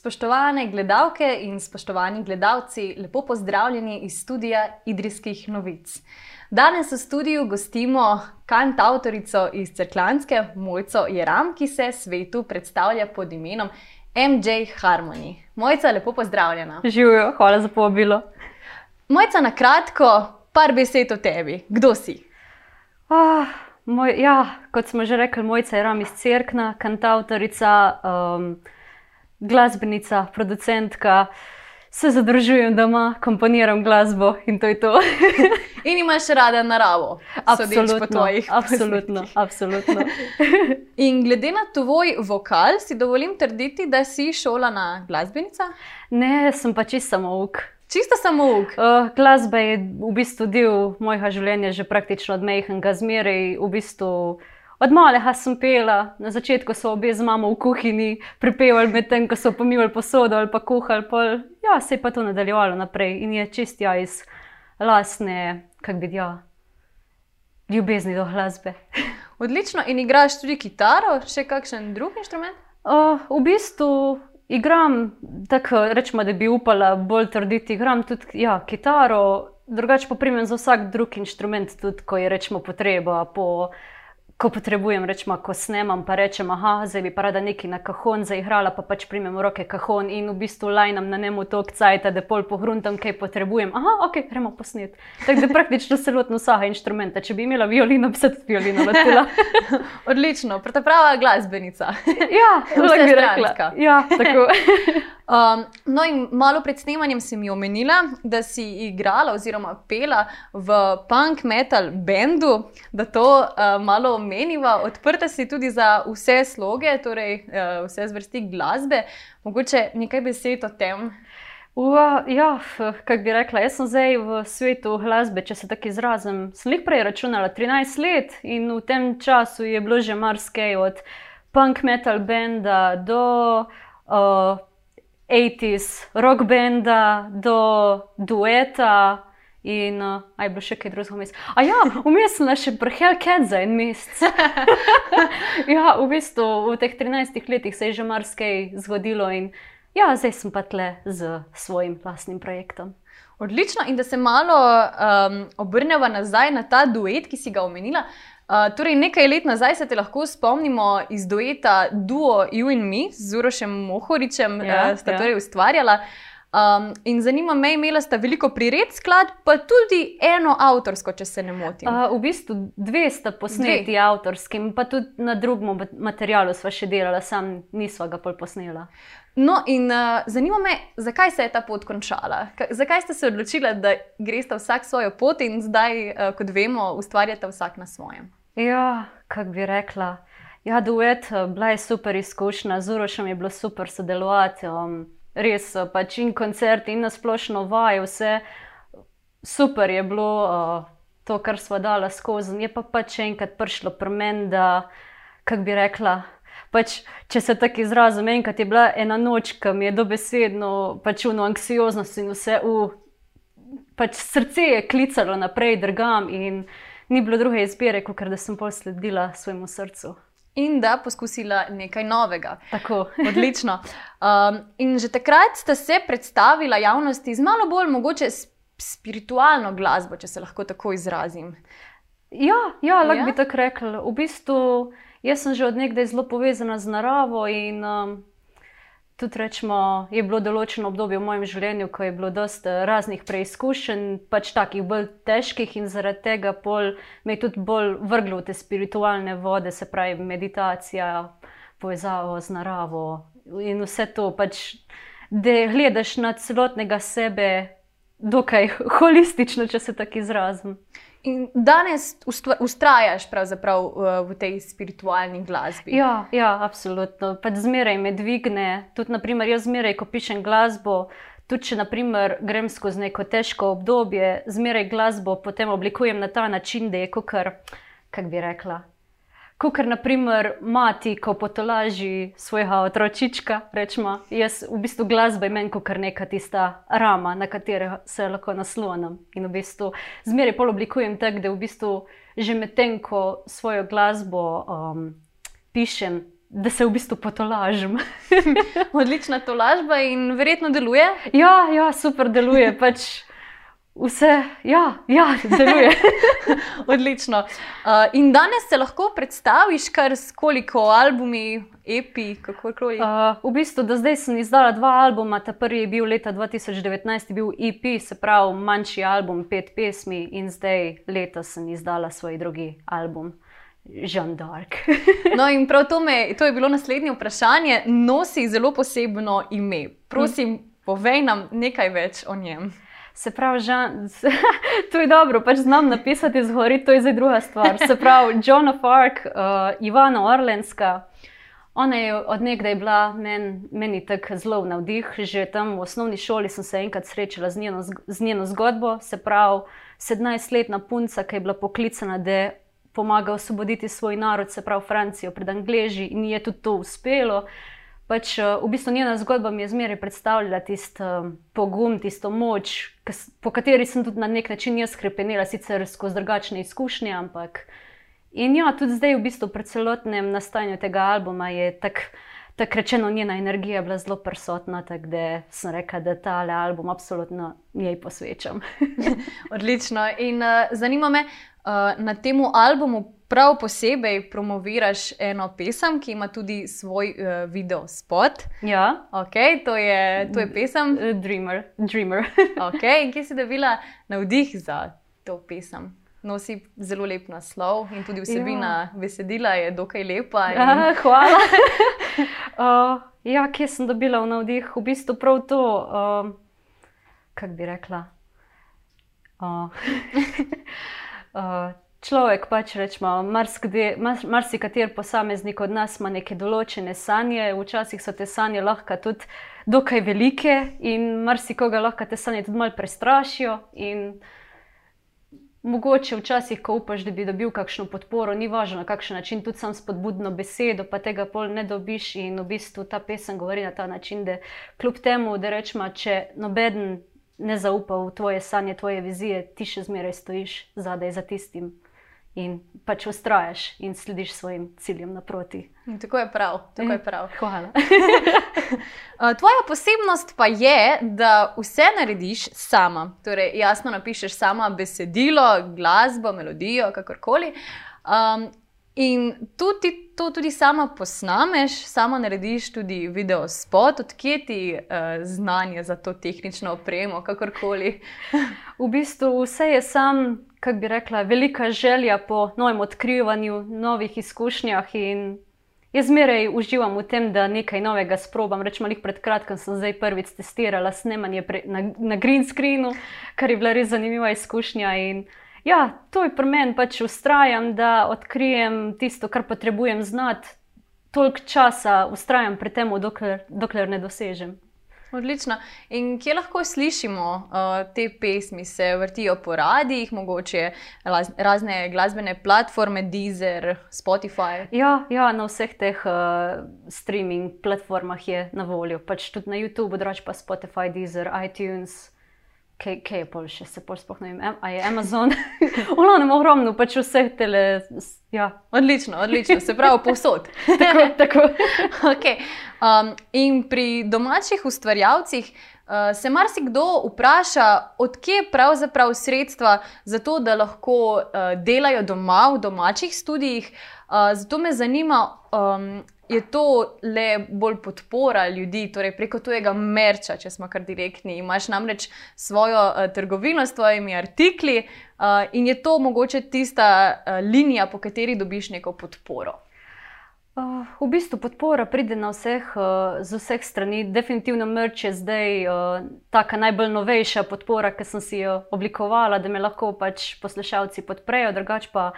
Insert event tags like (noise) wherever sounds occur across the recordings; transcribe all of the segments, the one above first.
Spoštovane gledalke in spoštovani gledalci, lepo pozdravljeni iz studia Idrijskih novic. Danes v studiu gostimo kantautorico iz Cerklanske, Mojco Jeram, ki se svetu predstavlja pod imenom MJ Harmony. Mojca, lepo pozdravljena. Živijo, hvala za povabilo. Mojca, na kratko, par besed o tebi. Kdo si? Ah, moj, ja, kot smo že rekli, Mojca Jeram iz Cerkna, kantautorica. Um, glasbenica, producentka, se zadržujem doma, komponiram glasbo in to je to. (laughs) in imaš rada naravo, absolutno. Absolutno, absolutno. (laughs) in glede na tvoj vokal, si dovolim trditi, da si šola na glasbenica? Ne, sem pa čisto samouk. Čisto samo uk. Uh, glasba je v bistvu del mojega življenja, že praktično od mehkega zmeraj. V bistvu Od malega sem pela, na začetku so obe z mamo v kuhinji pripevali, medtem ko so pomivali posodo ali pa kuhali. Pol. Ja, se je pa to nadaljevalo naprej in je čist ja iz lastne, kako bi ja, ljubezni do glasbe. (laughs) Odlično, in igraš tudi kitaro, še kakšen drug inštrument? Uh, v bistvu igram, tako rečemo, da bi upala bolj trditi, igram tudi ja, kitaro, drugače pa primem za vsak drug inštrument, tudi ko je rečemo potreba po ko potrebujem, rečemo, ko snemam, pa rečem, ah, zdaj bi pa rada nekaj na kahon zaigrala, pa pač primem v roke kahon in v bistvu lajnam na njemu tok cajt, da pol pohruntam, kaj potrebujem. Ah, ok, gremo posnet. Tako da praktično celotno vsega inštrumenta. Če bi imela violino, bi se tudi violino vrtela. (laughs) Odlično, prava glasbenica. (laughs) ja, (laughs) lahko bi rekla. Ja, tako. Um, no, in malo pred snemanjem si mi omenila, da si igrala oziroma pela v punk metal bendu, da to uh, malo omeniva. Odprta si tudi za vse sloge, torej uh, vse zvrsti glasbe. Mogoče nekaj besed o tem. Ua, ja, kako bi rekla, jaz sem zdaj v svetu glasbe, če se tako izrazim. Sem jih prej računala 13 let in v tem času je bilo že marsikaj od punk metal benda do. Uh, 80s, rock benda, do dueta. In uh, aj bilo še kaj drugega vmes. A ja, vmes sem še prehel cat za en mesec. (laughs) ja, v bistvu v teh 13 letih se je že marsikaj zgodilo in ja, zdaj sem pa tle z svojim vlastnim projektom. Odlično, in da se malo um, obrnemo nazaj na ta duet, ki si ga omenila. Uh, torej, nekaj let nazaj se te lahko spomnimo iz dueta Duo You and Me z Urošem Mohoričem, ki ja, uh, sta ja. torej ustvarjala. Um, in zanima me, imela sta veliko prired skladb, pa tudi eno avtorsko, če se ne motim. Uh, v bistvu dve sta posneti dve. avtorski, pa tudi na drugem materialu sva še delala, sam nisva ga pol posnela. No, in uh, zanima me, zakaj se je ta pot končala? K zakaj ste se odločili, da greste vsak svojo pot in zdaj, uh, kot vemo, ustvarjate vsak na svojem? Ja, kako bi rekla. Ja, duet, eh, bila je super izkušnja, z Urošem je bilo super sodelovati, um, res eh, pač in koncert, in nasplošno vaj, vse super je bilo uh, to, kar smo dali skozi. Je pa pač enkrat prišlo pri meni, da, kako bi rekla. Pač, če se tako izrazim, enkrat je bila ena noč, ki mi je dobesedno pač uno anksioznost in vse, v, pač srce je klicalo naprej, drgam. In, ni bilo druge izbire, kot da sem pol sledila svojemu srcu. In da poskusila nekaj novega. Tako. (laughs) Odlično. Um, in že takrat ste se predstavila javnosti z malo bolj mogoče spiritualno glasbo, če se lahko tako izrazim. Ja, ja lahko ja? bi tako rekla. V bistvu jaz sem že od nekdaj zelo povezana z naravo in um, tudi rečemo, je bilo določeno obdobje v mojem življenju, ko je bilo dosta eh, raznih preizkušenj, pač takih bolj težkih in zaradi tega pol me je tudi bolj vrglo v te spiritualne vode, se pravi meditacija, povezavo z naravo in vse to, pač, da gledaš na celotnega sebe, dokaj (laughs) holistično, če se tako izrazim. In danes ustrajaš pravzaprav v tej spiritualni glasbi. Ja, ja absolutno. Pač zmeraj me dvigne. Tudi, naprimer, jaz zmeraj, ko pišem glasbo, tudi če naprimer, grem skozi neko težko obdobje, zmeraj glasbo potem oblikujem na ta način, da je kot kar, kako bi rekla, Kot naprimer mati, ko potolaži svojega otročička, rečemo, jaz v bistvu glasba je meni kot neka tista rama, na katero se lahko naslonim. In v bistvu zmeraj pol oblikujem tako, da v bistvu že medtem, ko svojo glasbo um, pišem, da se v bistvu potolažim. (laughs) (laughs) Odlična tolažba in verjetno deluje. Ja, ja super deluje. Pač vse, ja, ja deluje. (laughs) Odlično. Uh, in danes se lahko predstaviš, kar s koliko albumi, epi, kako koli. Uh, v bistvu, do zdaj sem izdala dva albuma. Ta prvi je bil leta 2019, je bil EP, se pravi manjši album, pet pesmi, in zdaj letos sem izdala svoj drugi album. Žan Dark. (laughs) no, in prav to, me, to je bilo naslednje vprašanje. Nosi zelo posebno ime. Prosim, mm. povej nam nekaj več o njem. Se pravi, Žan, (laughs) to je dobro, pač znam napisati zgori, to je zdaj druga stvar. Se pravi, John of Arc, uh, Ivana Orlenska. Ona je odnegdaj bila men, meni tako zelo navdih, že tam v osnovni šoli sem se enkrat srečala z njeno, z njeno zgodbo. Se pravi, 17-letna punca, ki je bila poklicana, da pomaga osvoboditi svoj narod, se pravi Francijo pred Angleži in je tudi to uspelo. Pač, eh, v bistvu njena zgodba mi je zmeraj predstavljala tisto um, pogum, tisto moč, po kateri sem tudi na nek način jaz krepenila, sicer skozi drugačne izkušnje. Ampak. In ja, tudi zdaj, v bistvu, pri celotnem nastajanju tega albuma je tako tak rečeno, njena energija bila zelo prisotna, tako da sem rekla, da ta album absolutno njej posvečam. (laughs) Odlično. In uh, zanima me, uh, na tem albumu prav posebej promoviraš eno pesem, ki ima tudi svoj uh, video spot. Ja, okay, to, je, to je pesem Dreamer. Dreamer. (laughs) okay, in kje si dobila navdih za to pesem? Nosi zelo lep naslov in tudi vsebina ja. besedila je dokaj lepa. In... (laughs) Ja, hvala. (laughs) uh, ja, kje sem dobila navdih? V bistvu prav to, uh, kako bi rekla. Uh, uh, človek pač rečemo, marsikateri posameznik od nas ima neke določene sanje, včasih so te sanje lahko tudi dokaj velike in marsikoga lahko te sanje tudi malo prestrašijo. Mogoče včasih, ko upaš, da bi dobil kakšno podporo, ni važno na kakšen način, tudi sam spodbudno besedo, pa tega pol ne dobiš. In v bistvu ta pesem govori na ta način, da kljub temu, da rečemo, če noben ne zaupa v tvoje sanje, tvoje vizije, ti še zmeraj stojiš zadaj za tistim in pač ustrajaš in slediš svojim ciljem naproti. In tako je prav. Tako je mm, prav. Hvala. (laughs) Tvoja posebnost pa je, da vse narediš sama. Torej, jasno napišeš sama besedilo, glasbo, melodijo, kakorkoli. Um, In tudi to tudi sama posnameš, sama narediš tudi video spot, odkje ti uh, znanje za to tehnično opremo, kakorkoli. v bistvu vse je sam, kako bi rekla, velika želja po novem odkrivanju, novih izkušnjah. In jaz zmeraj uživam v tem, da nekaj novega sprobam. Rečemo, jih pred kratkim sem zdaj prvič testirala snemanje pre, na, na green screenu, kar je bila res zanimiva izkušnja. In, ja, to je pri meni, pač ustrajam, da odkrijem tisto, kar potrebujem znati. Toliko časa ustrajam pri tem, dokler, dokler ne dosežem. Odlično. In kje lahko slišimo uh, te pesmi, se vrtijo po radijih, mogoče razne glasbene platforme, Deezer, Spotify? Ja, ja na vseh teh uh, streaming platformah je na voljo. Pač tudi na YouTubu, drugače pa Spotify, Deezer, iTunes kaj, kaj je pol še, se pol sploh ne vem, a je Amazon. (laughs) Ne morem ogromno, pač vse tele. Ja. Odlično, odlično, se pravi, povsod. (laughs) tako, tako. (laughs) okay. um, in pri domačih ustvarjalcih. Uh, se marsikdo vpraša, odkje pravzaprav sredstva za to, da lahko uh, delajo doma v domačih študijih. Uh, zato me zanima, um, je to le bolj podpora ljudi, torej preko tega merča, če smo kar direktni. Imáš namreč svojo uh, trgovino s tvojimi artikli uh, in je to mogoče tista uh, linija, po kateri dobiš neko podporo. Uh, v bistvu podpora pride na vseh, uh, z vseh strani. Definitivno merč je zdaj uh, taka najbolj novejša podpora, ki sem si jo oblikovala, da me lahko pač poslušalci podprejo, drugače pa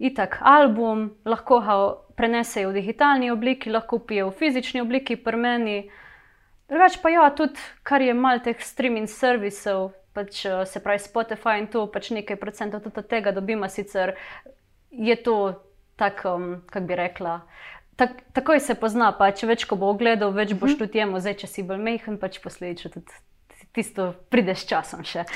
itak album, lahko ga prenesejo v digitalni obliki, lahko pijo v fizični obliki, pri meni. Drugač pa ja, tudi kar je mal teh streaming servisov, pač, eh, se pravi Spotify in to, pač nekaj procentov tudi od tega dobima, sicer je to tako, um, kako bi rekla. Tak, takoj se pozna, pa če več ko bo ogledal, več boš mhm. tudi jemo, zdaj če si bolj mehen, pač posledično tudi tisto prideš časom še.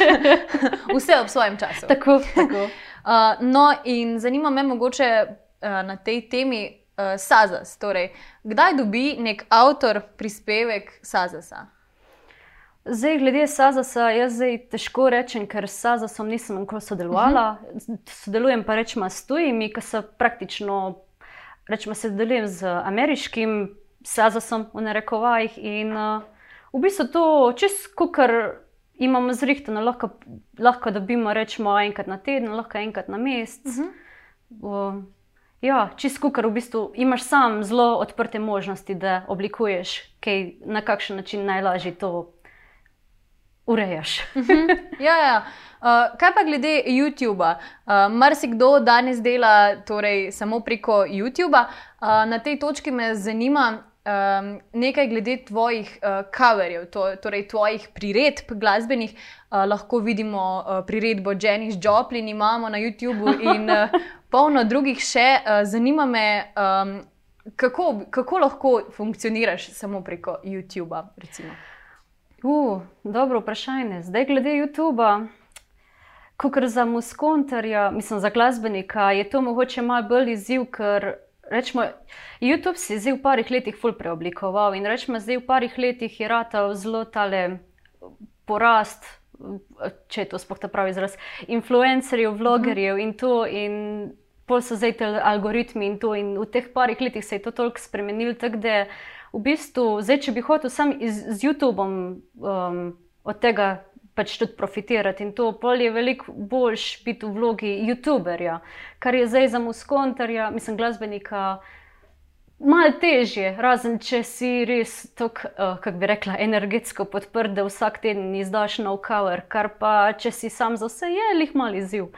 (laughs) Vse ob svojem času. Tako, tako. (laughs) Uh, no, in zanima me, mogoče uh, na tej temi, uh, Sazas. Torej, kdaj dobi nek avtor prispevek Sazasa? Zdaj, glede Sazasa, jaz zdaj težko rečem, ker s Sazasom nisem nikoli sodelovala. Uh -huh. Sodelujem pa rečemo s tujimi, ki so praktično, rečemo, sodelujem z ameriškim Sazasom v narekovajih. In uh, v bistvu to čisto, kar imamo zrihtano, lahko, lahko dobimo rečemo enkrat na teden, lahko enkrat na mesec. Uh -huh. uh, ja, čisto, kar v bistvu imaš sam zelo odprte možnosti, da oblikuješ, kaj, na kakšen način najlažje to urejaš. ja, ja. Uh, kaj pa glede YouTube-a? Uh, Marsikdo danes dela torej, samo preko YouTube-a. Uh, na tej točki me zanima um, nekaj glede tvojih uh, coverjev, to, torej tvojih priredb glasbenih. Uh, lahko vidimo uh, priredbo Janis Joplin, imamo na YouTubu in uh, (laughs) polno drugih še. Uh, zanima me. Um, Kako, kako lahko funkcioniraš samo preko YouTube-a? Uh, dobro vprašanje. Zdaj, glede YouTube-a, kot za muskontarja, mislim za glasbenika, je to mogoče malo bolj izziv, ker rečemo, YouTube si zdaj v parih letih ful preoblikoval in rečemo, zdaj v parih letih je ratal zelo tale porast. Če je to sploh ta pravi izraz, influencerjev, vlogerjev in to, in pol so zdaj ti algoritmi in to, in v teh parih letih se je to toliko spremenilo, tako da v bistvu, zdaj, če bi hotel sam iz, z YouTubeom um, od tega pač tudi profitirati in to pol je veliko boljš biti v vlogi YouTuberja, kar je zdaj za muskontarja, mislim, glasbenika. Malo težje, razen če si res tako, uh, kako bi rekla, energetsko podprt, da vsak teden izdaš nov cover, kar pa če si sam za vse, je lih mali izziv.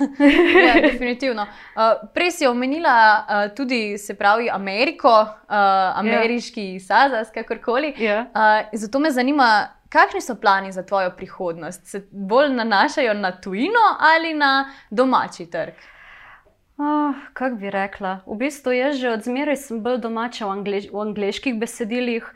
(laughs) ja, definitivno. Uh, prej si omenila uh, tudi, se pravi, Ameriko, uh, ameriški ja. Sazas, kakorkoli. Ja. Uh, zato me zanima, kakšni so plani za tvojo prihodnost? Se bolj nanašajo na tujino ali na domači trg? Oh, Kako bi rekla? V bistvu jaz že od zmeraj sem bolj domača v, angliž v angliških besedilih.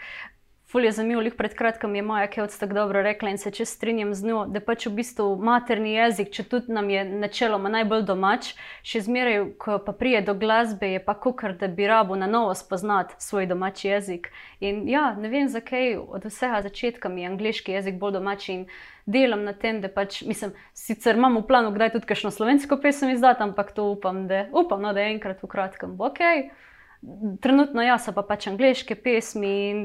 Fulje zanimivo, pred kratkim je moja Kevc tako dobro rekla in se če strinjam z njo, da pač v bistvu materni jezik, če tudi nam je načeloma najbolj domač, še zmeraj, ko pa prije do glasbe, je pa kukar, da bi rabo na novo spoznati svoj domači jezik. In ja, ne vem zakaj, od vsega začetka mi je angliški jezik bolj domač in delam na tem, da pač, mislim, sicer imam v planu, kdaj tudi kakšno slovensko pesem izdati, ampak to upam, da, upam, no, da je enkrat v kratkem bo ok. Trenutno jaz pa pač angliške pesmi in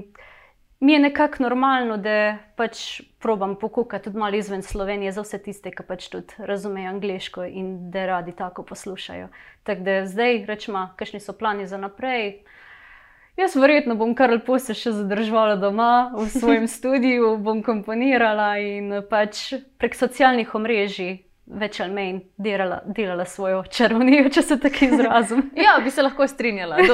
mi je nekako normalno, da pač probam pokukati tudi malo izven Slovenije za vse tiste, ki pač tudi razumejo angliško in da radi tako poslušajo. Tako da zdaj rečemo, kakšni so plani za naprej. Jaz verjetno bom kar lepo se še zadržala doma v svojem (laughs) studiu, bom komponirala in pač prek socialnih omrežij. Več ali manj delala, delala svojo čarovnijo, če se tako izrazim. (laughs) ja, bi se lahko strinjala. (laughs)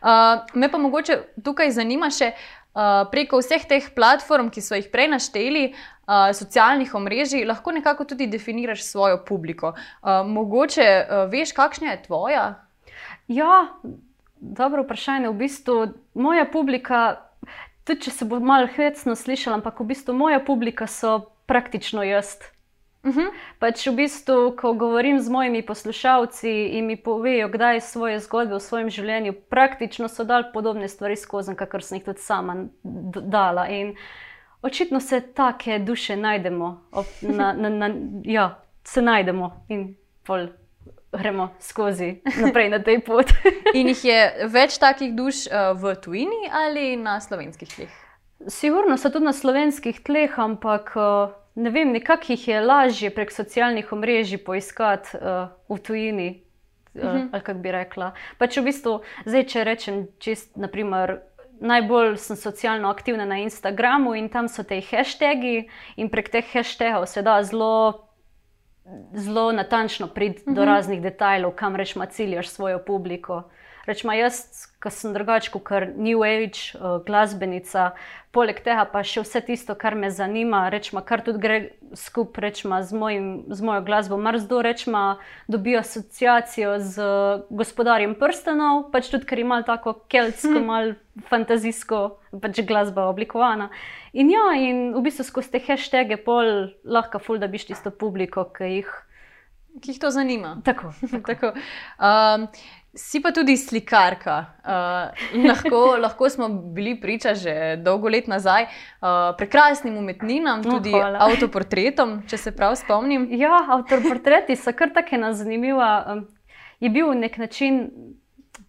Uh, me pa mogoče tukaj zanima še uh, preko vseh teh platform, ki so jih prej našteli, uh, socialnih omrežij, lahko nekako tudi definiraš svojo publiko. Uh, mogoče uh, veš, kakšna je tvoja? Ja, Dobro vprašanje. V bistvu moja publika, tudi če se bo malo hecno slišala, ampak v bistvu moja publika so praktično jaz. Uh mhm. -huh. Pač v bistvu, ko govorim z mojimi poslušalci in mi povejo, kdaj je svoje zgodbe v svojem življenju, praktično so dal podobne stvari skozi, kakor sem jih tudi sama dala. In očitno se take duše najdemo, na, na, na, ja, se najdemo in pol gremo skozi (laughs) naprej na tej poti. (laughs) In jih je več takih duš uh, v tujini ali na slovenskih tleh? Sigurno so tudi na slovenskih tleh, ampak uh, ne vem, nekako jih je lažje prek socialnih omrežij poiskati uh, v tujini. Uh, uh -huh. Ali kako bi rekla. Pač v bistvu, zdaj, če rečem, čist, naprimer, najbolj sem socialno aktivna na Instagramu in tam so te hashtagi, in prek teh hashtagov se da zelo zelo natančno priti uh -huh. do mhm. raznih detajlov, kam rečemo, ciljaš svojo publiko. Rečemo, jaz, ki sem drugačen kot New Age uh, glasbenica, poleg tega pa še vse tisto, kar me zanima, rečemo, kar tudi gre skupaj z, z mojo glasbo. Mrzdo rečemo, dobijo asociacijo z uh, gospodarjem prstenov, pač tudi ker ima tako keltsko, hm. malo fantazijsko pač glasba oblikovana. In ja, in v bistvu skozi te hashtage pol lahko ful, da biš tisto publiko, ki jih. Ki jih to zanima. Tako. (laughs) tako. Um, Si pa tudi slikarka. Uh, lahko, (laughs) lahko smo bili priča že dolgo let nazaj uh, prekrasnim umetninam, no, tudi oh, (laughs) avtoportretom, če se prav spomnim. Ja, avtoportreti so kar tako zanimiva. Je bil nek način,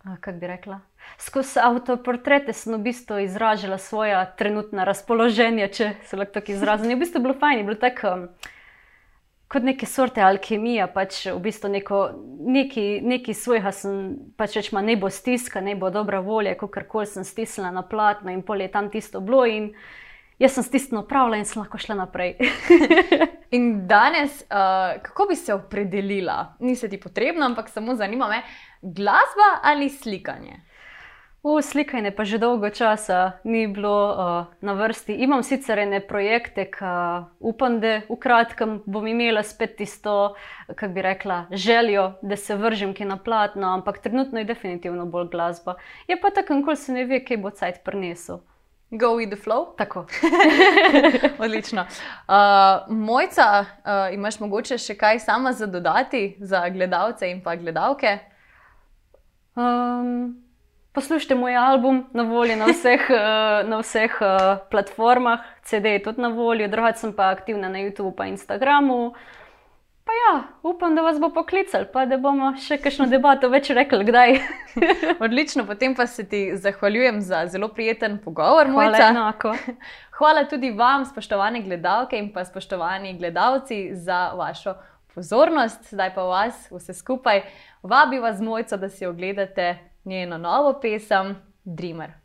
kako bi rekla. Skozi avtoportrete sem v bistvu izražala svoje trenutno razpoloženje, če se lahko tako izrazim. Je v bistvu bilo fajn, je bilo tako. Um, kot neke sorte alkemija, pač v bistvu neko, neki, neki svojega sem, pač rečemo, ne bo stiska, ne bo dobra volja, kot kar koli sem stisnila na platno in pol je tam tisto bilo jaz sem stisnila pravila in sem lahko šla naprej. (laughs) in danes, uh, kako bi se opredelila? Ni se ti potrebno, ampak samo zanima me, glasba ali slikanje? V slikanje pa že dolgo časa ni bilo uh, na vrsti. Imam sicer ene projekte, ki uh, upam, da v kratkem bom imela spet tisto, kako bi rekla, željo, da se vržem ki na platno, ampak trenutno je definitivno bolj glasba. Je pa tako, ko se ne ve, kaj bo cajt prinesel. Go with the flow. Tako. (laughs) Odlično. Uh, mojca, uh, imaš mogoče še kaj sama za dodati za gledalce in pa gledalke? Um, Poslušajte moj album, na voljo na vseh, uh, (laughs) na vseh uh, platformah, CD je tudi na voljo, drugače sem pa aktivna na YouTubu in Instagramu. Pa ja, upam, da vas bo poklical, pa da bomo še kakšno debato več rekli, kdaj. (laughs) Odlično, potem pa se ti zahvaljujem za zelo prijeten pogovor. Hvala, enako. (laughs) Hvala tudi vam, spoštovane gledalke in pa spoštovani gledalci, za vašo pozornost. Zdaj pa vas vse skupaj vabi vas mojco, da si ogledate njeno novo pesem Dreamer.